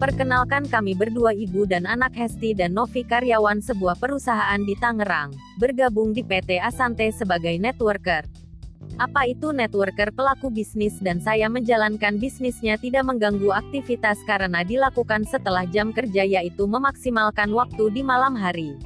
Perkenalkan kami berdua ibu dan anak Hesti dan Novi karyawan sebuah perusahaan di Tangerang, bergabung di PT Asante sebagai networker. Apa itu networker pelaku bisnis dan saya menjalankan bisnisnya tidak mengganggu aktivitas karena dilakukan setelah jam kerja yaitu memaksimalkan waktu di malam hari.